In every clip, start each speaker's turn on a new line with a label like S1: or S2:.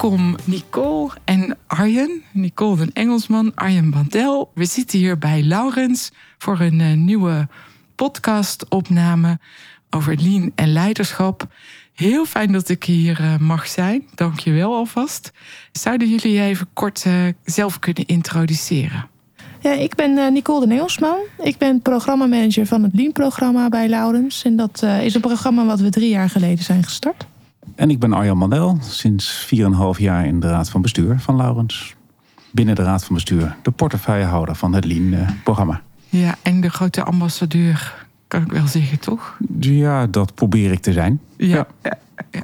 S1: Welkom Nicole en Arjen. Nicole een Engelsman, Arjen Bandel. We zitten hier bij Laurens voor een uh, nieuwe podcastopname over lean en leiderschap. Heel fijn dat ik hier uh, mag zijn. Dank je wel alvast. Zouden jullie je even kort uh, zelf kunnen introduceren?
S2: Ja, ik ben Nicole de Engelsman. Ik ben programmamanager van het Lean-programma bij Laurens. En dat is een programma wat we drie jaar geleden zijn gestart.
S3: En ik ben Arjan Mandel, sinds 4,5 jaar in de Raad van Bestuur van Laurens. Binnen de Raad van Bestuur de portefeuillehouder van het Lean-programma.
S1: Ja, en de grote ambassadeur, kan ik wel zeggen, toch?
S3: Ja, dat probeer ik te zijn.
S1: Ja, ja. ja,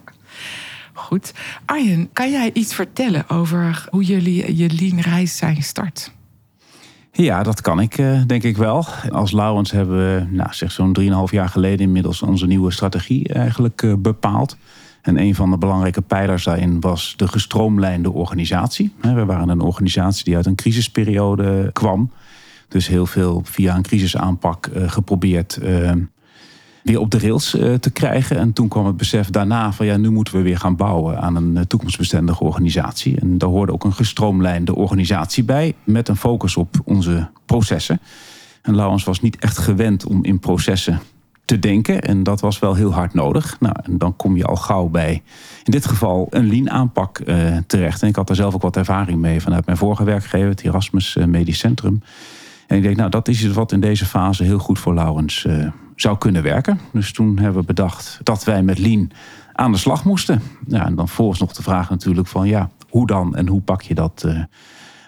S1: Goed. Arjen, kan jij iets vertellen over hoe jullie je Lean-reis zijn gestart?
S3: Ja, dat kan ik eh, denk ik wel. Als Laurens hebben we nou, zeg zo'n 3,5 jaar geleden inmiddels onze nieuwe strategie eigenlijk uh, bepaald. En een van de belangrijke pijlers daarin was de gestroomlijnde organisatie. We waren een organisatie die uit een crisisperiode kwam. Dus heel veel via een crisisaanpak eh, geprobeerd uh, weer op de rails uh, te krijgen. En toen kwam het besef daarna van ja, nu moeten we weer gaan bouwen aan een toekomstbestendige organisatie. En daar hoorde ook een gestroomlijnde organisatie bij, met een focus op onze processen. En Laurens was niet echt gewend om in processen te denken. En dat was wel heel hard nodig. Nou, en dan kom je al gauw bij, in dit geval, een lean aanpak uh, terecht. En ik had daar zelf ook wat ervaring mee vanuit mijn vorige werkgever, het Erasmus eh, Medisch Centrum. En ik denk, nou, dat is iets wat in deze fase heel goed voor Laurens uh, zou kunnen werken. Dus toen hebben we bedacht dat wij met lean aan de slag moesten. Ja, en dan volgens nog de vraag natuurlijk van, ja, hoe dan en hoe pak je dat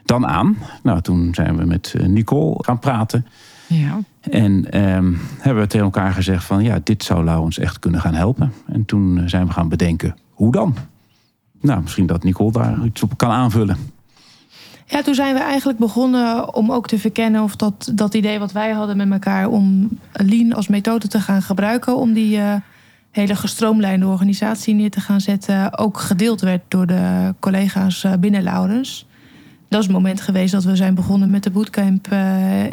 S3: dan aan? Nou, toen zijn we met Nicole gaan praten.
S1: Ja.
S3: En um, hebben we tegen elkaar gezegd van ja, dit zou Laurens echt kunnen gaan helpen. En toen eh, zijn we gaan bedenken, hoe dan? Nou, misschien dat Nicole daar iets op kan aanvullen.
S2: Ja, toen zijn we eigenlijk begonnen om ook te verkennen of dat, dat idee wat wij hadden met elkaar om Lean als methode te gaan gebruiken om die uh, hele gestroomlijnde organisatie neer te gaan zetten, ook gedeeld werd door de collega's uh, binnen Laurens. Dat is het moment geweest dat we zijn begonnen met de bootcamp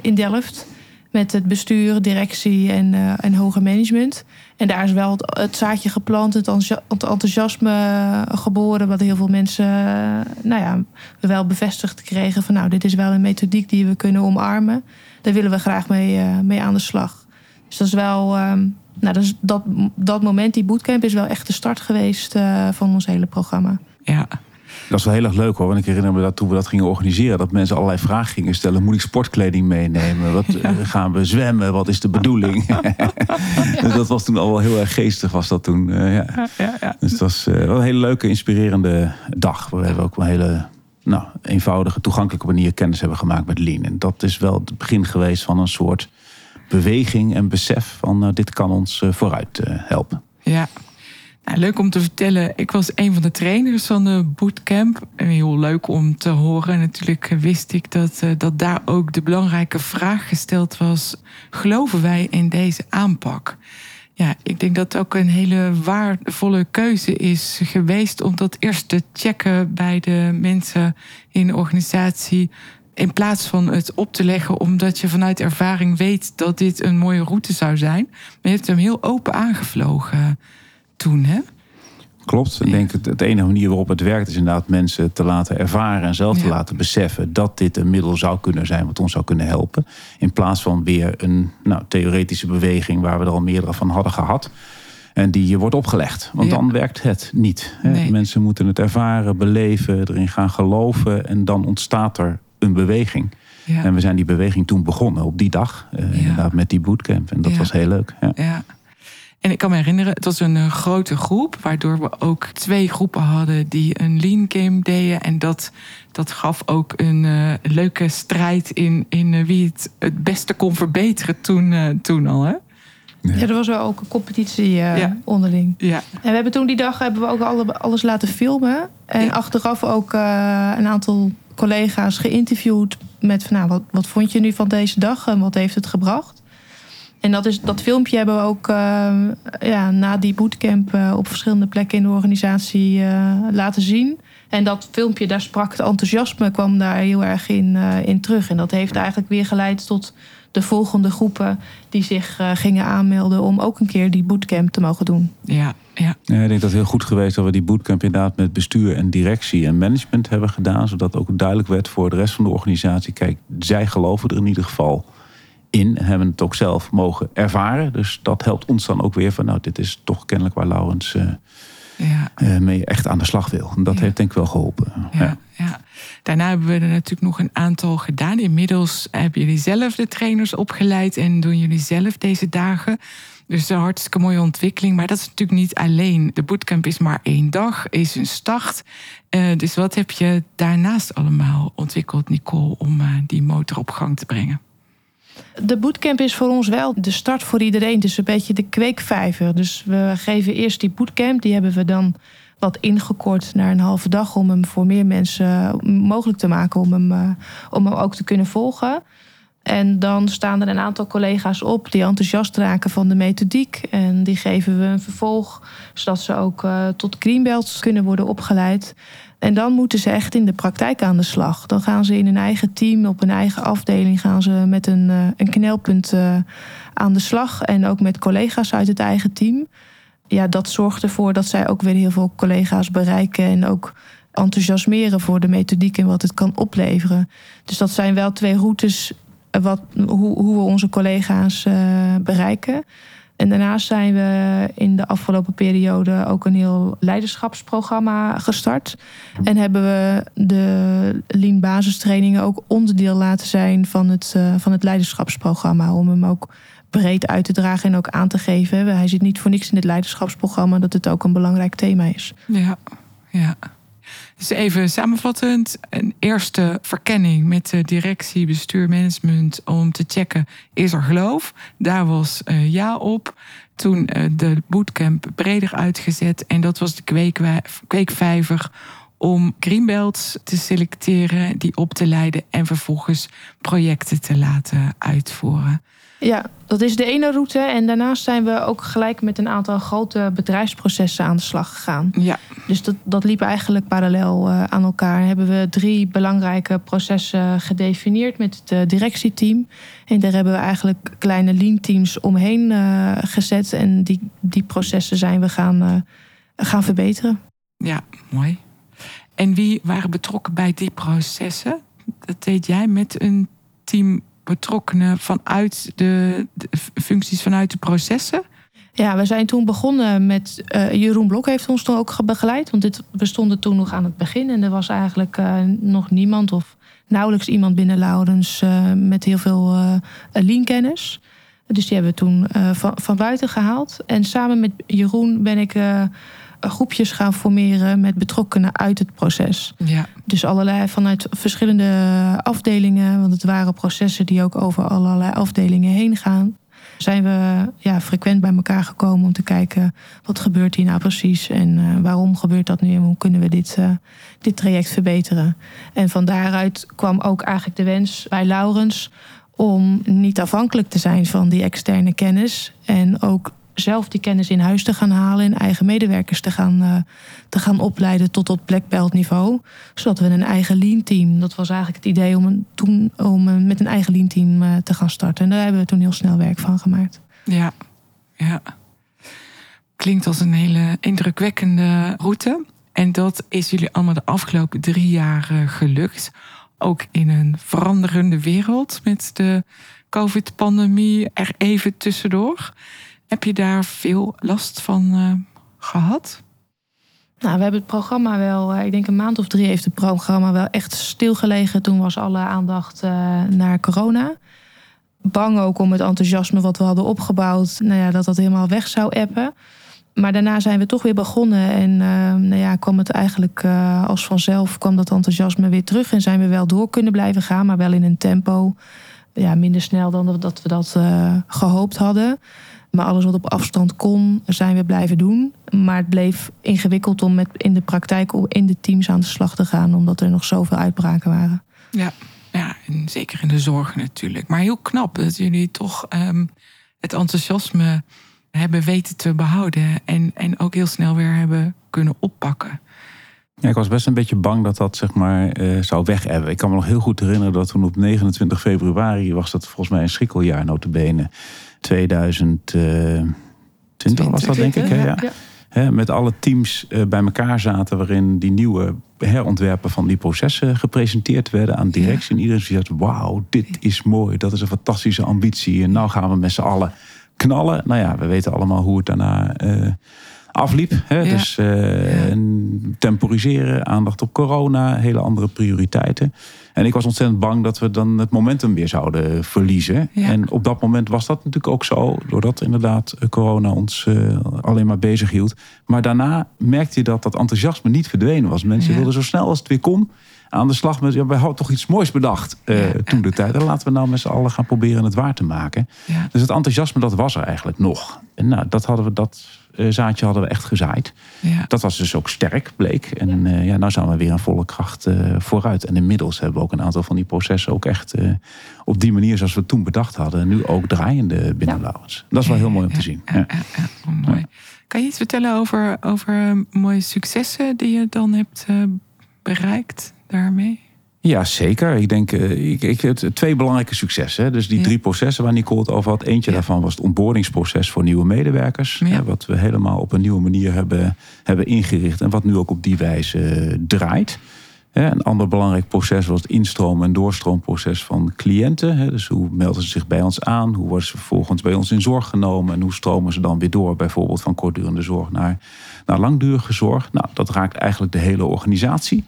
S2: in Delft met het bestuur, directie en, uh, en hoger management. En daar is wel het, zaadje geplant, het, enthousiasme geboren, wat heel veel mensen uh, nou ja, wel bevestigd kregen van nou, dit is wel een methodiek die we kunnen omarmen. Daar willen we graag mee, uh, mee aan de slag. Dus dat is wel, um, nou, dat, is dat, dat moment, die bootcamp, is wel echt de start geweest van ons hele programma.
S1: Ja,
S3: dat is wel heel erg leuk hoor. Want ik herinner me dat toen we dat gingen organiseren, dat mensen allerlei vragen gingen stellen. Moet ik sportkleding meenemen? Wat eh, gaan we zwemmen? Wat is de bedoeling? dus dat was toen al wel heel erg geestig, was dat toen. Uh, ja. Ja, dus het was uh, wel een hele leuke, inspirerende dag. We ook wel een hele nou, eenvoudige, toegankelijke manier kennis hebben gemaakt met Lean. En dat is wel het begin geweest van een soort beweging en besef van dit kan ons vooruit helpen.
S1: Ja, nou, leuk om te vertellen. Ik was een van de trainers van de bootcamp. Heel leuk om te horen. Natuurlijk wist ik dat, eh, dat daar ook de belangrijke vraag gesteld was: geloven wij in deze aanpak? Ja, ik denk dat het ook een hele waardevolle keuze is geweest om dat eerst te checken bij de mensen in de organisatie. In plaats van het op te leggen, omdat je vanuit ervaring weet dat dit een mooie route zou zijn. Maar je hebt hem heel open aangevlogen toen, hè?
S3: Klopt. Ik denk het, het enige manier waarop het werkt is inderdaad mensen te laten ervaren en zelf te laten beseffen dat dit een middel zou kunnen zijn wat ons zou kunnen helpen. In plaats van weer een nou, theoretische beweging waar we er al meerdere van hadden gehad. En die je wordt opgelegd. Want dan werkt het niet. Hè? Mensen moeten het ervaren, beleven, erin gaan geloven. En dan ontstaat er een beweging. Ja. En we zijn die beweging toen begonnen op die dag. Uh, inderdaad met die bootcamp. En dat was heel leuk.
S1: ja. En ik kan me herinneren, het was een uh, grote groep, waardoor we ook twee groepen hadden die een lean game deden. En dat, dat gaf ook een uh, leuke strijd in, in uh, wie het het beste kon verbeteren toen, toen al. Hè?
S2: Ja. er was wel ook een competitie ja. onderling.
S1: Ja.
S2: En we hebben toen die dag hebben we ook alle, alles laten filmen. En achteraf ook een aantal collega's geïnterviewd met van, nou, wat, wat vond je nu van deze dag en wat heeft het gebracht? En dat, is, dat filmpje hebben we ook uh, ja, na die bootcamp uh, op verschillende plekken in de organisatie uh, laten zien. En dat filmpje, daar sprak het enthousiasme, kwam daar heel erg in, in terug. En dat heeft eigenlijk weer geleid tot de volgende groepen die zich gingen aanmelden om ook een keer die bootcamp te mogen doen.
S1: Ja, ja.
S3: ja. ik denk dat het heel goed geweest dat we die bootcamp inderdaad met bestuur en directie en management hebben gedaan. Zodat ook duidelijk werd voor de rest van de organisatie. Kijk, zij geloven er in ieder geval in en hebben het ook zelf mogen ervaren. Dus dat helpt ons dan ook weer van, nou, dit is toch kennelijk waar Laurens uh, ja. uh, mee echt aan de slag wil. En dat heeft denk ik wel geholpen.
S1: Ja, ja. Daarna hebben we er natuurlijk nog een aantal gedaan. Inmiddels hebben jullie zelf de trainers opgeleid en doen jullie zelf deze dagen. Dus een hartstikke mooie ontwikkeling. Maar dat is natuurlijk niet alleen. De bootcamp is maar één dag, is een start. Uh, dus wat heb je daarnaast allemaal ontwikkeld, Nicole, om die motor op gang te brengen?
S2: De bootcamp is voor ons wel de start voor iedereen. Het is een beetje de kweekvijver. Dus we geven eerst die bootcamp. Die hebben we dan wat ingekort naar een halve dag om hem voor meer mensen mogelijk te maken om hem, uh, om hem ook te kunnen volgen. En dan staan er een aantal collega's op die enthousiast raken van de methodiek. En die geven we een vervolg, zodat ze ook uh, tot greenbelts kunnen worden opgeleid. En dan moeten ze echt in de praktijk aan de slag. Dan gaan ze in hun eigen team, op hun eigen afdeling, gaan ze met een, uh, een knelpunt uh, aan de slag. En ook met collega's uit het eigen team. Ja, dat zorgt ervoor dat zij ook weer heel veel collega's bereiken en ook enthousiasmeren voor de methodiek en wat het kan opleveren. Dus dat zijn wel twee routes wat, hoe, hoe we onze collega's bereiken. En daarnaast zijn we in de afgelopen periode ook een heel leiderschapsprogramma gestart. En hebben we de Lean basistrainingen ook onderdeel laten zijn van het, uh, van het leiderschapsprogramma. Om hem ook breed uit te dragen en ook aan te geven. Hij zit niet voor niks in het leiderschapsprogramma, dat het ook een belangrijk thema is.
S1: Ja, ja. Dus even samenvattend, een eerste verkenning met de directie, bestuur, management om te checken, is er geloof? Daar was uh, ja op. Toen uh, de bootcamp breder uitgezet en dat was de kweekvijver om greenbelts te selecteren, die op te leiden en vervolgens projecten te laten uitvoeren.
S2: Ja, dat is de ene route. En daarnaast zijn we ook gelijk met een aantal grote bedrijfsprocessen aan de slag gegaan.
S1: Ja.
S2: Dus dat, dat liep eigenlijk parallel uh, aan elkaar. Hebben we drie belangrijke processen gedefinieerd met het uh, directieteam. En daar hebben we eigenlijk kleine lean teams omheen uh, gezet. En die, die processen zijn we gaan, gaan verbeteren.
S1: Ja, mooi. En wie waren betrokken bij die processen? Dat deed jij met een team betrokkenen vanuit de, functies, vanuit de processen?
S2: Ja, we zijn toen begonnen met. Uh, Jeroen Blok heeft ons toen ook begeleid. Want dit, we stonden toen nog aan het begin. En er was eigenlijk uh, nog niemand of nauwelijks iemand binnen Laurens uh, met heel veel lean-kennis. Dus die hebben we toen van buiten gehaald. En samen met Jeroen ben ik groepjes gaan formeren met betrokkenen uit het proces.
S1: Ja.
S2: Dus allerlei vanuit verschillende afdelingen, want het waren processen die ook over allerlei afdelingen heen gaan. Zijn we ja, frequent bij elkaar gekomen om te kijken wat gebeurt hier nou precies en uh, waarom gebeurt dat nu en hoe kunnen we dit, uh, dit traject verbeteren. En van daaruit kwam ook eigenlijk de wens bij Laurens om niet afhankelijk te zijn van die externe kennis en ook zelf die kennis in huis te gaan halen en eigen medewerkers te gaan, uh, te gaan opleiden tot op black niveau. Zodat we een eigen lean team, dat was eigenlijk het idee om, een, toen, om een, met een eigen lean team uh, te gaan starten. En daar hebben we toen heel snel werk van gemaakt.
S1: Ja, ja. Klinkt als een hele indrukwekkende route. En dat is jullie allemaal de afgelopen drie jaar gelukt. Ook in een veranderende wereld met de COVID-pandemie er even tussendoor. Heb je daar veel last van uh, gehad?
S2: Nou, we hebben het programma wel, uh, ik denk een maand of drie heeft het programma wel echt stilgelegen. Toen was alle aandacht uh, naar corona. Bang ook om het enthousiasme wat we hadden opgebouwd, nou ja, dat dat helemaal weg zou eppen. Maar daarna zijn we toch weer begonnen en nou ja, kwam het eigenlijk als vanzelf, kwam dat enthousiasme weer terug en zijn we wel door kunnen blijven gaan, maar wel in een tempo ja, minder snel dan dat we dat gehoopt hadden. Maar alles wat op afstand kon, zijn we blijven doen. Maar het bleef ingewikkeld om met in de praktijk in de teams aan de slag te gaan, omdat er nog zoveel uitbraken waren.
S1: Ja, ja en zeker in de zorg natuurlijk. Maar heel knap dat jullie toch ehm, het enthousiasme hebben weten te behouden en, en ook heel snel weer hebben kunnen oppakken.
S3: Ja, ik was best een beetje bang dat dat zeg maar uh, zou wegebben. Ik kan me nog heel goed herinneren dat toen op 29 februari was dat volgens mij een schrikkeljaar notabene. 2020 was dat denk ik. Hè? Ja. met alle teams eh, bij elkaar zaten waarin die nieuwe herontwerpen van die processen gepresenteerd werden aan directie. En iedereen zei, wauw, dit is mooi, dat is een fantastische ambitie. En nou gaan we met z'n allen knallen. Nou ja, we weten allemaal hoe het daarna uh, afliep. Hè? Dus uh, temporiseren, aandacht op corona, hele andere prioriteiten. En ik was ontzettend bang dat we dan het momentum weer zouden verliezen. En op dat moment was dat natuurlijk ook zo, doordat inderdaad eh, corona ons uh, alleen maar bezig hield. Maar daarna merkte je dat dat enthousiasme niet verdwenen was. Mensen wilden zo snel als het weer kon aan de slag met. Ja, wij hadden toch iets moois bedacht uh, toen de tijd. En laten we nou met z'n allen gaan proberen het waar te maken. Dus het enthousiasme, dat was er eigenlijk nog. En nou, dat hadden we dat uh, zaadje hadden we echt gezaaid. Ja. Dat was dus ook sterk, bleek. En uh, ja, nou zijn we weer aan volle kracht uh, vooruit. En inmiddels hebben we ook een aantal van die processen ook echt op die manier zoals we toen bedacht hadden, nu ook draaiende binnen ja. Dat is wel heel mooi om te zien. Ja,
S1: mooi. Kan je iets vertellen over, over mooie successen die je dan hebt bereikt daarmee?
S3: Ja, zeker. Ik denk, uh, ik, ik, het, twee belangrijke successen. Dus die drie processen waar Nicole het over had. Eentje daarvan was het onboardingsproces voor nieuwe medewerkers. Ja. wat we helemaal op een nieuwe manier hebben, hebben ingericht. En wat nu ook op die wijze eh, draait. Een ander belangrijk proces was het instroom- en doorstroomproces van cliënten. Dus hoe melden ze zich bij ons aan? Hoe worden ze vervolgens bij ons in zorg genomen? En hoe stromen ze dan weer door, bijvoorbeeld van kortdurende zorg naar, naar langdurige zorg? Nou, dat raakt eigenlijk de hele organisatie.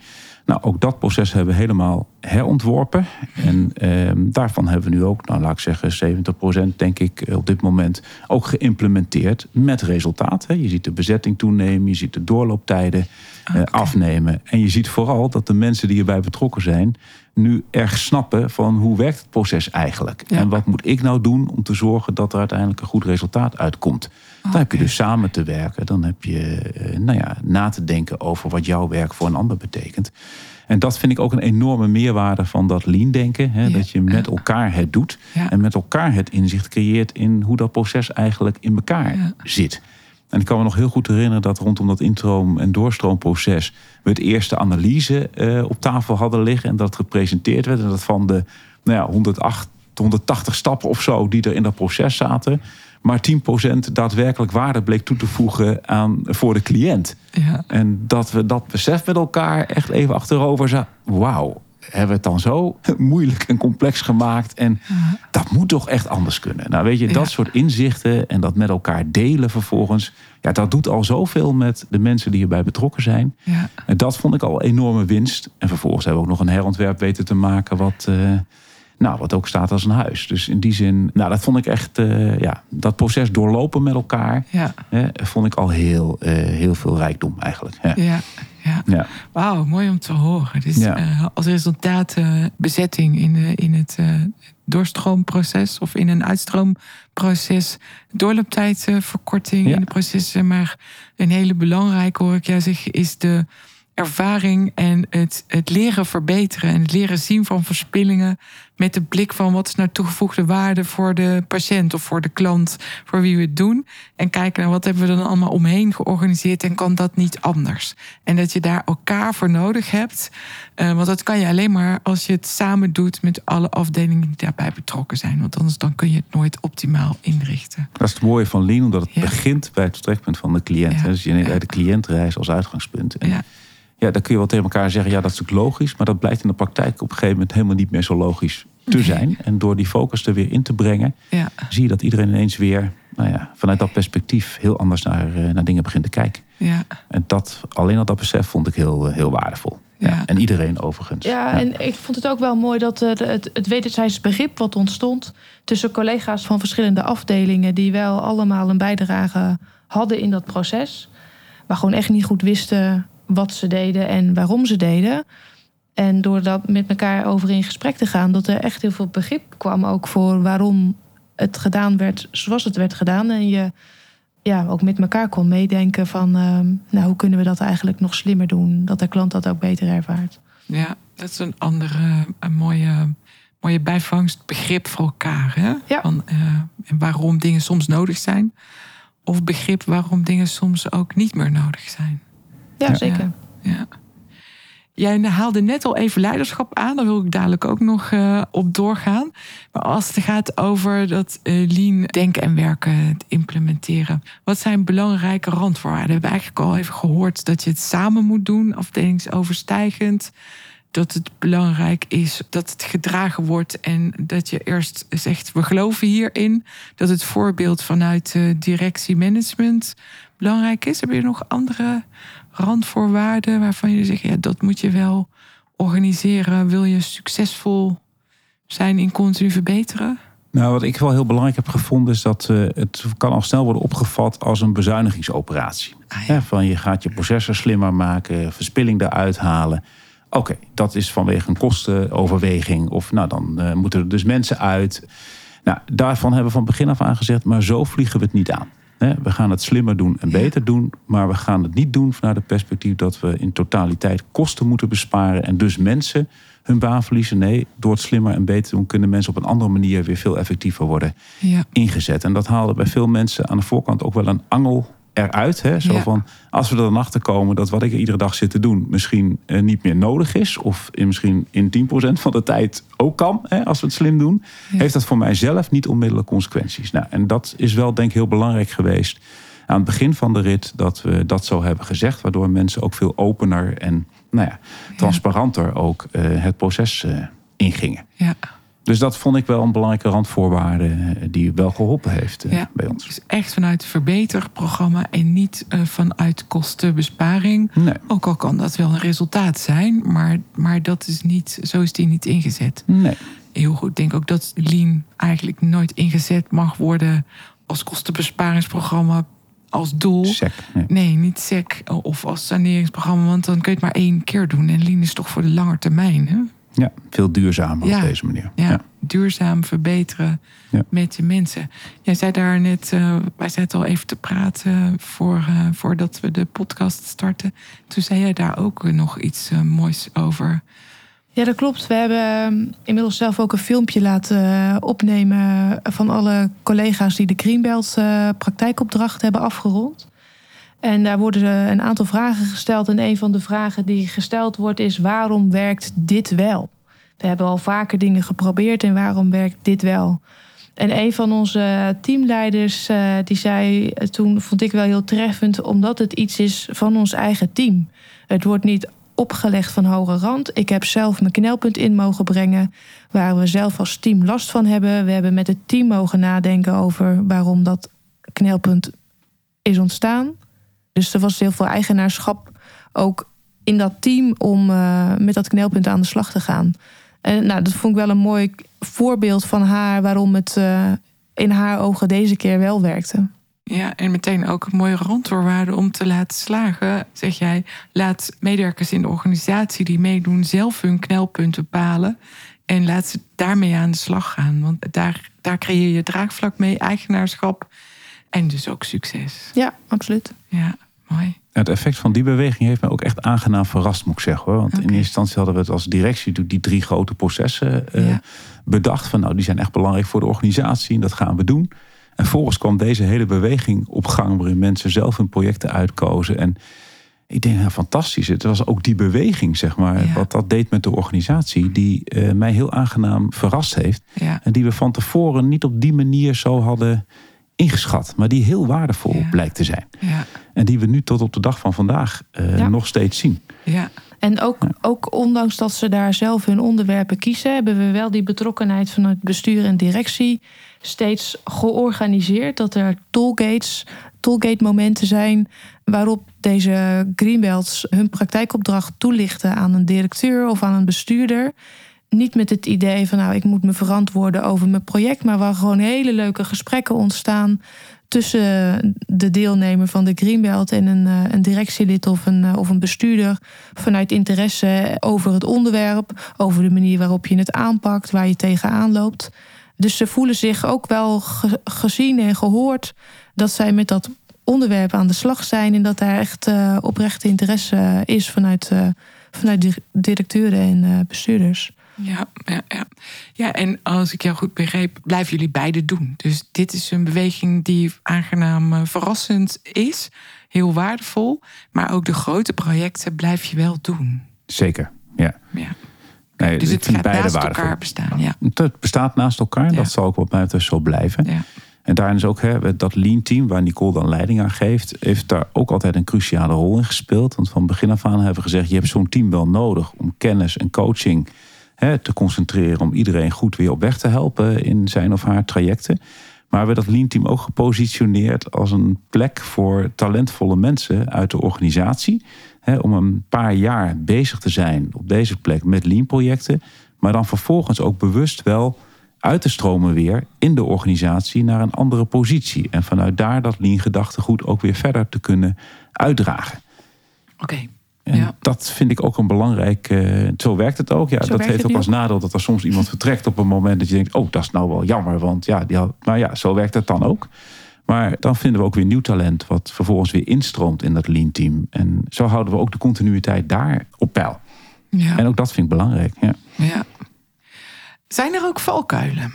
S3: Nou, ook dat proces hebben we helemaal herontworpen. En eh, daarvan hebben we nu ook, nou laat ik zeggen, 70% denk ik op dit moment ook geïmplementeerd met resultaat. Hè. Je ziet de bezetting toenemen, je ziet de doorlooptijden eh, afnemen. En je ziet vooral dat de mensen die hierbij betrokken zijn, nu erg snappen van hoe werkt het proces eigenlijk. En wat moet ik nou doen om te zorgen dat er uiteindelijk een goed resultaat uitkomt. Dan heb je dus samen te werken. Dan heb je eh, nou ja, na te denken over wat jouw werk voor een ander betekent. En dat vind ik ook een enorme meerwaarde van dat lean denken. Hè? Dat je met elkaar het doet. En met elkaar het inzicht creëert in hoe dat proces eigenlijk in elkaar zit. En ik kan me nog heel goed herinneren dat rondom dat introom- en doorstroomproces we het eerste analyse uh, op tafel hadden liggen. En dat het gepresenteerd werd. En dat van de nou ja, 108, 180 stappen of zo die er in dat proces zaten maar 10% daadwerkelijk waarde bleek toe te voegen aan, voor de cliënt. Ja. En dat we dat besef met elkaar echt even achterover zagen. Wauw, hebben we het dan zo moeilijk en complex gemaakt. En dat moet toch echt anders kunnen. Nou, weet je, dat soort inzichten en dat met elkaar delen vervolgens. Ja, dat doet al zoveel met de mensen die hierbij betrokken zijn. Ja. En dat vond ik al een enorme winst. En vervolgens hebben we ook nog een herontwerp weten te maken. wat. Uh, nou, wat ook staat als een huis. Dus in die zin, nou, dat vond ik echt, uh, ja, dat proces doorlopen met elkaar, ja. vond ik al heel, uh, heel veel rijkdom eigenlijk. Ja.
S1: ja. Ja. ja. Wauw, mooi om te horen. Dus ja. uh, als resultaat bezetting in, de, in het doorstroomproces of in een uitstroomproces, doorlooptijdverkorting in de processen. Maar een hele belangrijke, hoor ik jou zeggen, is de ervaring en het, het leren verbeteren en het leren zien van verspillingen met de blik van wat is nou toegevoegde waarde voor de patiënt of voor de klant voor wie we het doen en kijken naar wat hebben we dan allemaal omheen georganiseerd en kan dat niet anders en dat je daar elkaar voor nodig hebt uh, want dat kan je alleen maar als je het samen doet met alle afdelingen die daarbij betrokken zijn want anders dan kun je het nooit optimaal inrichten.
S3: Dat is het mooie van Lean omdat het ja. begint bij het vertrekpunt van de cliënt. Ja. Dus je neemt ja. de cliëntreis als uitgangspunt. En ja ja, dan kun je wel tegen elkaar zeggen, ja, dat is natuurlijk logisch. Maar dat blijkt in de praktijk op een gegeven moment helemaal niet meer zo logisch te zijn. En door die focus er weer in te brengen, ja. zie je dat iedereen ineens weer nou ja, vanuit dat perspectief heel anders naar, eh, naar dingen begint te kijken. Ja. En dat, alleen al dat besef vond ik heel, heel waardevol. Ja. En iedereen overigens.
S2: Ja, en ik vond het ook wel mooi dat het, het, het wederzijds begrip wat ontstond tussen collega's van verschillende afdelingen, die wel allemaal een bijdrage hadden in dat proces, maar gewoon echt niet goed wisten wat ze deden en waarom ze deden. En door dat met elkaar over in gesprek te gaan, dat er echt heel veel begrip kwam ook voor waarom het gedaan werd zoals het werd gedaan. En je ja, ook met elkaar kon meedenken van ehm, nou, hoe kunnen we dat eigenlijk nog slimmer doen, dat de klant dat ook beter ervaart.
S1: Ja, dat is een andere een mooie, mooie bijvangstbegrip voor elkaar. Hè?
S2: Ja.
S1: Van, eh, en waarom dingen soms nodig zijn. Of begrip waarom dingen soms ook niet meer nodig zijn.
S2: Ja, zeker.
S1: Ja. Jij haalde net al even leiderschap aan, daar wil ik dadelijk ook nog uh, op doorgaan. Maar als het gaat over dat uh, lean denken en werken implementeren, wat zijn belangrijke randvoorwaarden? We hebben eigenlijk al even gehoord dat je het samen moet doen, afdelingsoverstijgend. Dat het belangrijk is dat het gedragen wordt en dat je eerst zegt: we geloven hierin. Dat het voorbeeld vanuit uh, directiemanagement belangrijk is. Heb je nog andere randvoorwaarden waarvan je zegt, ja, dat moet je wel organiseren. Wil je succesvol zijn in continu verbeteren?
S3: Nou, wat ik wel heel belangrijk heb gevonden is dat uh, het kan al snel worden opgevat als een bezuinigingsoperatie.
S1: Ah, ja.
S3: van je gaat je processen slimmer maken, verspilling eruit halen. Oké, dat is vanwege een kostenoverweging. Of nou, dan uh, moeten er dus mensen uit. Nou, daarvan hebben we van begin af aan gezegd, maar zo vliegen we het niet aan. We gaan het slimmer doen en beter doen. Maar we gaan het niet doen vanuit het perspectief dat we in totaliteit kosten moeten besparen. En dus mensen hun baan verliezen. Nee, door het slimmer en beter doen kunnen mensen op een andere manier weer veel effectiever worden
S1: Ja.
S3: ingezet. En dat haalde bij veel mensen aan de voorkant ook wel een angel eruit. Hè? Zo
S1: Ja.
S3: van, als we er dan achter komen dat wat ik iedere dag zit te doen misschien eh, niet meer nodig is. Of in, misschien in 10% van de tijd ook kan, hè, als we het slim doen.
S1: Ja.
S3: Heeft dat voor mijzelf niet onmiddellijk consequenties. Nou, en dat is wel denk ik heel belangrijk geweest aan het begin van de rit dat we dat zo hebben gezegd. Waardoor mensen ook veel opener en nou ja, transparanter ook eh, het proces eh, ingingen.
S1: Ja.
S3: Dus dat vond ik wel een belangrijke randvoorwaarde eh, die wel geholpen heeft eh,
S1: Ja.
S3: bij ons.
S1: Dus echt vanuit verbeterprogramma en niet eh, vanuit kostenbesparing.
S3: Nee,
S1: Ook al kan dat wel een resultaat zijn, maar, maar dat is niet, zo is die niet ingezet.
S3: nee.
S1: Heel goed. Ik denk ook dat Lean eigenlijk nooit ingezet mag worden als kostenbesparingsprogramma als doel.
S3: Sec. Nee.
S1: Nee, niet SEC of als saneringsprogramma, want dan kun je het maar één keer doen. En Lean is toch voor de lange termijn. Hè?
S3: Ja, veel duurzamer
S1: Ja.
S3: op deze manier.
S1: Ja, duurzaam verbeteren
S3: Ja.
S1: met je mensen. Jij zei daar net, eh, wij zaten al even te praten voor, eh, voordat we de podcast starten. Toen zei jij daar ook nog iets eh, moois over.
S2: Ja, dat klopt. We hebben inmiddels zelf ook een filmpje laten opnemen van alle collega's die de Greenbelt eh, praktijkopdracht hebben afgerond. En daar worden een aantal vragen gesteld. En een van de vragen die gesteld wordt is: waarom werkt dit wel? We hebben al vaker dingen geprobeerd en waarom werkt dit wel? En een van onze teamleiders eh, die zei toen, vond ik wel heel treffend, omdat het iets is van ons eigen team. Het wordt niet opgelegd van hoge rand. Ik heb zelf mijn knelpunt in mogen brengen, waar we zelf als team last van hebben. We hebben met het team mogen nadenken over waarom dat knelpunt is ontstaan. Dus er was heel veel eigenaarschap ook in dat team om eh, met dat knelpunt aan de slag te gaan. En nou, dat vond ik wel een mooi voorbeeld van haar waarom het eh, in haar ogen deze keer wel werkte.
S1: Ja, en meteen ook een mooie randvoorwaarde om te laten slagen. Zeg jij, laat medewerkers in de organisatie die meedoen zelf hun knelpunt bepalen. En laat ze daarmee aan de slag gaan. Want daar, daar creëer je draagvlak mee, eigenaarschap en dus ook succes.
S2: Ja, absoluut.
S1: Ja, mooi.
S3: Het effect van die beweging heeft me ook echt aangenaam verrast, moet ik zeggen. Hoor. Want in eerste instantie hadden we het als directie die- die drie grote processen eh,
S1: Ja.
S3: bedacht. Van nou, die zijn echt belangrijk voor de organisatie en dat gaan we doen. En vervolgens kwam deze hele beweging op gang waarin mensen zelf hun projecten uitkozen. En ik denk, nou, fantastisch. Het was ook die beweging, zeg maar,
S1: Ja.
S3: wat dat deed met de organisatie, die eh, mij heel aangenaam verrast heeft.
S1: Ja,
S3: En die we van tevoren niet op die manier zo hadden ingeschat, maar die heel waardevol
S1: Ja.
S3: blijkt te zijn.
S1: ja,
S3: En die we nu tot op de dag van vandaag eh,
S2: Ja.
S3: nog steeds zien.
S1: ja.
S2: En ook, ook ondanks dat ze daar zelf hun onderwerpen kiezen, hebben we wel die betrokkenheid vanuit bestuur en directie steeds georganiseerd. Dat er tollgates, tollgate momenten zijn waarop deze greenbelts hun praktijkopdracht toelichten aan een directeur of aan een bestuurder. Niet met het idee van nou, ik moet me verantwoorden over mijn project, maar waar gewoon hele leuke gesprekken ontstaan tussen de deelnemer van de Greenbelt en een, eh, een directielid of een, eh, of een bestuurder vanuit interesse over het onderwerp, over de manier waarop je het aanpakt, waar je tegenaan loopt. Dus ze voelen zich ook wel gezien en gehoord dat zij met dat onderwerp aan de slag zijn en dat daar echt uh, oprechte interesse is vanuit, uh, vanuit directeuren en bestuurders.
S1: Ja, ja, ja. ja, en als ik jou goed begreep, blijven jullie beide doen. Dus dit is een beweging die aangenaam verrassend is, heel waardevol. Maar ook de grote projecten blijf je wel doen.
S3: Zeker, ja.
S1: ja. Nee, dus het gaat naast waardevol. elkaar bestaan. Ja.
S3: Het bestaat naast elkaar. Dat zal ook wat mij betreft zo blijven. Ja. En daarin is ook hè, dat lean team, waar Nicole dan leiding aan geeft, heeft daar ook altijd een cruciale rol in gespeeld. Want van begin af aan hebben we gezegd, je hebt zo'n team wel nodig om kennis en coaching hè, te concentreren. Om iedereen goed weer op weg te helpen in zijn of haar trajecten. Maar we hebben dat lean team ook gepositioneerd als een plek voor talentvolle mensen uit de organisatie. Hè, om een paar jaar bezig te zijn op deze plek met lean projecten. Maar dan vervolgens ook bewust wel uit te stromen weer in de organisatie naar een andere positie. En vanuit daar dat lean gedachtegoed ook weer verder te kunnen uitdragen.
S1: Oké.
S3: En ja. dat vind ik ook een belangrijk. Uh, zo werkt het ook. Ja, dat heeft ook als nadeel dat er soms iemand vertrekt op een moment dat je denkt: oh, dat is nou wel jammer. Want ja, die had, maar ja, zo werkt het dan ook. Maar dan vinden we ook weer nieuw talent, wat vervolgens weer instroomt in dat lean team. En zo houden we ook de continuïteit daar op peil. Ja. En ook dat vind ik belangrijk. Ja.
S1: ja. Zijn er ook valkuilen?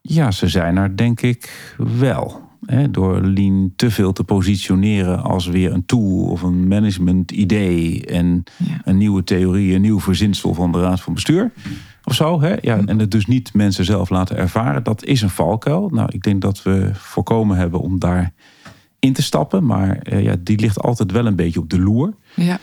S3: Ja, ze zijn er denk ik wel. Door Lean te veel te positioneren als weer een tool of een management idee en een nieuwe theorie, een nieuw verzinsel van de Raad van Bestuur. Of zo. Hè? Ja, en het dus niet mensen zelf laten ervaren. Dat is een valkuil. Nou, ik denk dat we voorkomen hebben om daar in te stappen. Maar eh, ja, die ligt altijd wel een beetje op de loer.
S1: Ja.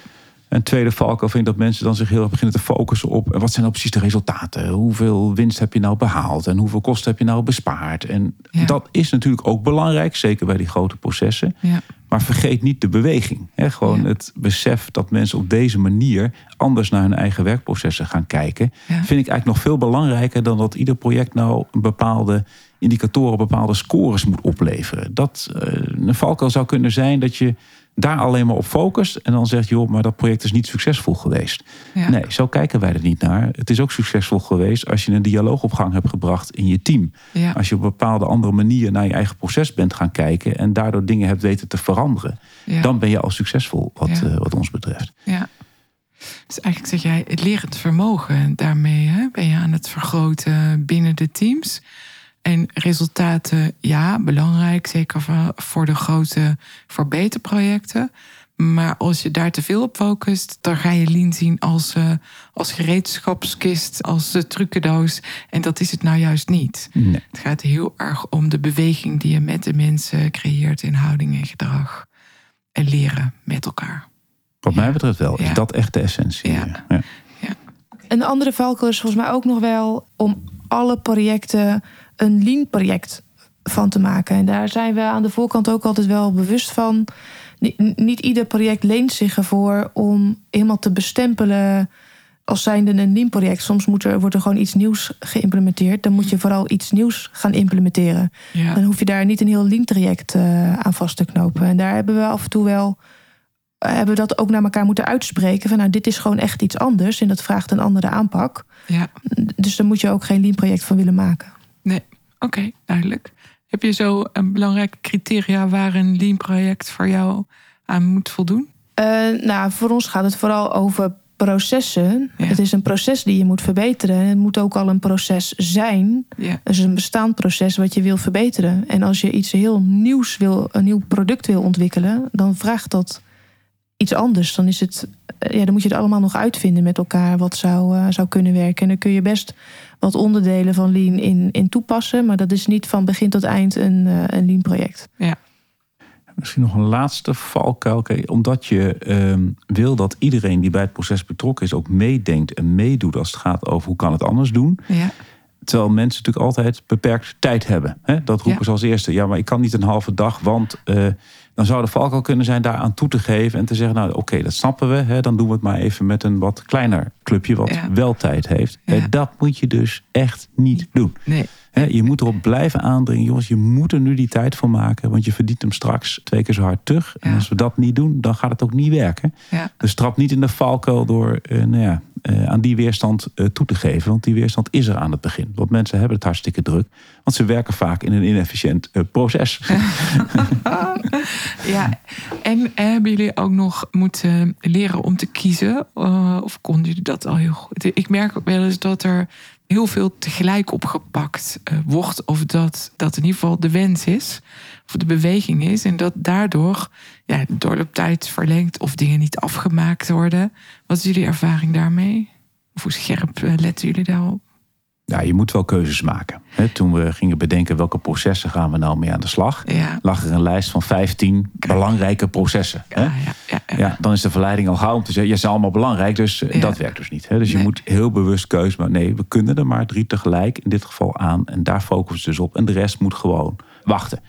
S3: Een tweede valkuil vind ik dat mensen dan zich heel erg beginnen te focussen op wat zijn nou precies de resultaten? Hoeveel winst heb je nou behaald? En hoeveel kosten heb je nou bespaard? En dat is natuurlijk ook belangrijk, zeker bij die grote processen.
S1: Ja.
S3: Maar vergeet niet de beweging. Hè? Gewoon het besef dat mensen op deze manier anders naar hun eigen werkprocessen gaan kijken. Vind ik eigenlijk nog veel belangrijker dan dat ieder project nou een bepaalde indicatoren, bepaalde scores moet opleveren. Dat uh, een valkuil zou kunnen zijn dat je daar alleen maar op focust en dan zegt, joh, maar dat project is niet succesvol geweest. Nee, zo kijken wij er niet naar. Het is ook succesvol geweest als je een dialoog op gang hebt gebracht in je team. Als je op een bepaalde andere manier naar je eigen proces bent gaan kijken en daardoor dingen hebt weten te veranderen, dan ben je al succesvol wat, uh, wat ons betreft.
S1: Ja. Dus eigenlijk zeg jij het lerend vermogen. Daarmee hè, ben je aan het vergroten binnen de teams. En resultaten, ja, belangrijk, zeker voor de grote verbeterprojecten. Maar als je daar te veel op focust, dan ga je Lean zien als, uh, als gereedschapskist, als uh, trucendoos. En dat is het nou juist niet.
S3: Nee.
S1: Het gaat heel erg om de beweging die je met de mensen creëert in houding en gedrag. En leren met elkaar.
S3: Wat mij betreft wel, is dat echt de essentie.
S1: Ja. ja.
S2: Een andere valkuil is volgens mij ook nog wel om alle projecten een lean project van te maken. En daar zijn we aan de voorkant ook altijd wel bewust van. Niet, ieder project leent zich ervoor om helemaal te bestempelen als zijnde een lean project. Soms moet er, wordt er gewoon iets nieuws geïmplementeerd. Dan moet je vooral iets nieuws gaan implementeren. Dan hoef je daar niet een heel lean traject uh, aan vast te knopen. En daar hebben we af en toe wel hebben we dat ook naar elkaar moeten uitspreken. Van nou, dit is gewoon echt iets anders en dat vraagt een andere aanpak.
S1: Ja.
S2: Dus daar moet je ook geen lean project van willen maken.
S1: Nee, oké, duidelijk. Heb je zo een belangrijke criteria waar een lean project voor jou aan moet voldoen?
S2: Uh, nou, voor ons gaat het vooral over processen. Het is een proces die je moet verbeteren. Het moet ook al een proces zijn.
S1: Ja.
S2: Is een bestaand proces wat je wil verbeteren. En als je iets heel nieuws wil, een nieuw product wil ontwikkelen, dan vraagt dat iets anders. Dan is het, eh, ja, dan moet je het allemaal nog uitvinden met elkaar wat zou, uh, zou kunnen werken. En dan kun je best wat onderdelen van Lean in, in toepassen. Maar dat is niet van begin tot eind een, uh, een Lean project.
S1: Ja.
S3: Misschien nog een laatste valkuil. Omdat je uh, wil dat iedereen die bij het proces betrokken is ook meedenkt en meedoet als het gaat over hoe kan het anders doen.
S1: Ja.
S3: Terwijl mensen natuurlijk altijd beperkt tijd hebben. Hè? Dat roepen ze als eerste. Ja, maar ik kan niet een halve dag, want uh, dan zou de valkuil kunnen zijn daar aan toe te geven en te zeggen, nou oké, dat snappen we. Hè, dan doen we het maar even met een wat kleiner clubje wat wel tijd heeft. Ja. Dat moet je dus echt niet doen.
S1: Nee.
S3: Je moet erop blijven aandringen, jongens, je moet er nu die tijd voor maken, want je verdient hem straks twee keer zo hard terug. En als we dat niet doen, dan gaat het ook niet werken.
S1: Ja.
S3: Dus trap niet in de valkuil door uh, nou ja, eh, aan die weerstand eh, toe te geven. Want die weerstand is er aan het begin. Want mensen hebben het hartstikke druk. Want ze werken vaak in een inefficiënt eh, proces.
S1: ja, en hebben jullie ook nog moeten leren om te kiezen? Of konden jullie dat al heel goed? Ik merk ook wel eens dat er heel veel tegelijk opgepakt uh, wordt. Of dat dat in ieder geval de wens is. Of de beweging is. En dat daardoor ja, de doorlooptijd verlengt of dingen niet afgemaakt worden. Wat is jullie ervaring daarmee? Of hoe scherp uh, letten jullie daarop?
S3: Ja, je moet wel keuzes maken. toen we gingen bedenken welke processen gaan we nou mee aan de slag,
S1: ja.
S3: lag er een lijst van 15 belangrijke processen.
S1: Ja, ja,
S3: ja, dan is de verleiding al gauw om te zeggen, je zijn allemaal belangrijk, dus eh, dat werkt dus niet. Dus je moet heel bewust keuze maken. Nee, we kunnen er maar drie tegelijk in dit geval aan en daar focussen we dus op. En de rest moet gewoon wachten.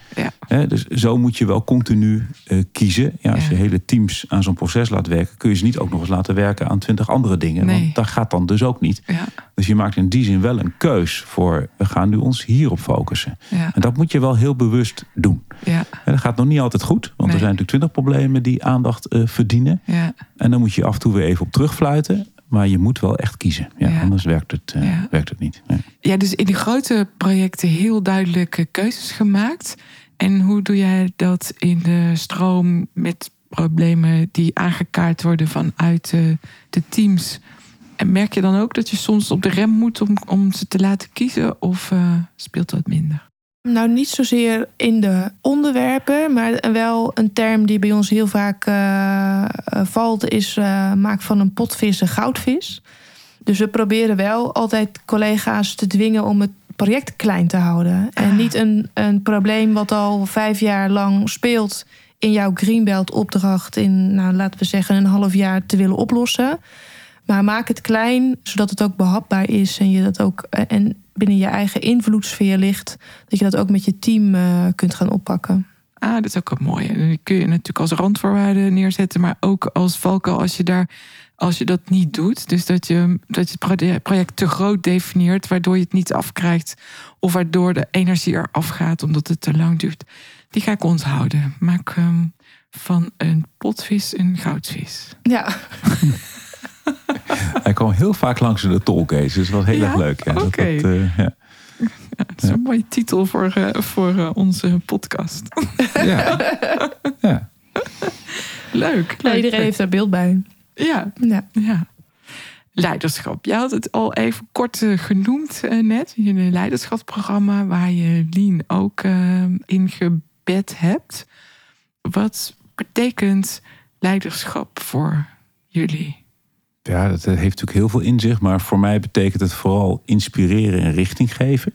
S1: Ja.
S3: dus zo moet je wel continu uh, kiezen. Ja, als je hele teams aan zo'n proces laat werken, kun je ze niet ook nog eens laten werken aan twintig andere dingen.
S1: Nee.
S3: Want dat gaat dan dus ook niet.
S1: Ja.
S3: Dus je maakt in die zin wel een keus voor we gaan nu ons hierop focussen. En dat moet je wel heel bewust doen.
S1: Ja.
S3: En dat gaat nog niet altijd goed, want
S1: Nee.
S3: er zijn natuurlijk twintig problemen die aandacht uh, verdienen.
S1: Ja.
S3: En dan moet je af en toe weer even op terugfluiten. Maar je moet wel echt kiezen. Ja,
S1: Ja.
S3: Anders werkt het, uh,
S1: Ja.
S3: werkt het niet. Nee.
S1: ja, dus in die grote projecten heel duidelijke keuzes gemaakt. En hoe doe jij dat in de stroom met problemen die aangekaart worden vanuit de, de teams? En merk je dan ook dat je soms op de rem moet om, om ze te laten kiezen? Of uh, speelt dat minder?
S2: Nou, niet zozeer in de onderwerpen, maar wel een term die bij ons heel vaak uh, valt, is uh, maak van een potvis een goudvis. Dus we proberen wel altijd collega's te dwingen om het project klein te houden. En
S1: Ah.
S2: niet een, een probleem wat al vijf jaar lang speelt in jouw Greenbelt opdracht in, nou, laten we zeggen, een half jaar te willen oplossen. Maar maak het klein, zodat het ook behapbaar is en je dat ook en binnen je eigen invloedssfeer ligt, dat je dat ook met je team uh, kunt gaan oppakken.
S1: Ah, dat is ook een mooie. En die kun je natuurlijk als randvoorwaarde neerzetten, maar ook als valkuil als je daar als je dat niet doet. Dus dat je, dat je het project te groot definieert, waardoor je het niet afkrijgt. Of waardoor de energie eraf gaat omdat het te lang duurt. Die ga ik onthouden. Maak um, van een potvis een goudvis.
S2: Ja.
S3: Hij kwam heel vaak langs in de tollcase, dus dat was heel
S1: Ja?
S3: erg leuk. Ja, dat- uh, ja.
S1: Ja, het is een mooie titel voor, uh, voor uh, onze podcast.
S3: Ja. ja.
S1: Leuk.
S2: Iedereen
S1: leuk.
S2: heeft daar beeld bij.
S1: Ja,
S2: Ja.
S1: ja. Leiderschap. Je had het al even kort uh, genoemd uh, net. Je een leiderschapsprogramma waar je Lean ook uh, in gebed hebt. Wat betekent leiderschap voor jullie?
S3: Ja, dat heeft natuurlijk heel veel in zich. Maar voor mij betekent het vooral inspireren en richting geven.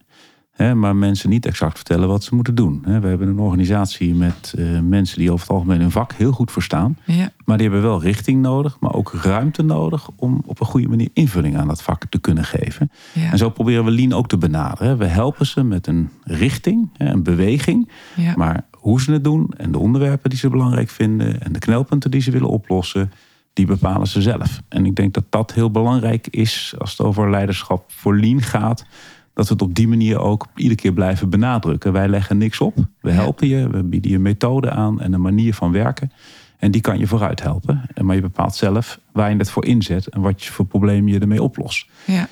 S3: Hè, maar mensen niet exact vertellen wat ze moeten doen. Hè, we hebben een organisatie met uh, mensen die over het algemeen hun vak heel goed verstaan.
S1: Ja.
S3: Maar die hebben wel richting nodig, maar ook ruimte nodig om op een goede manier invulling aan dat vak te kunnen geven.
S1: Ja.
S3: En zo proberen we Lean ook te benaderen. We helpen ze met een richting, een beweging.
S1: Ja.
S3: Maar hoe ze het doen en de onderwerpen die ze belangrijk vinden en de knelpunten die ze willen oplossen, die bepalen ze zelf. En ik denk dat dat heel belangrijk is als het over leiderschap voor Lean gaat. Dat we het op die manier ook iedere keer blijven benadrukken. Wij leggen niks op. We helpen je. We bieden je methode aan en een manier van werken. En die kan je vooruit helpen. Maar je bepaalt zelf waar je het voor inzet en wat je voor problemen je ermee oplost.
S1: Ja.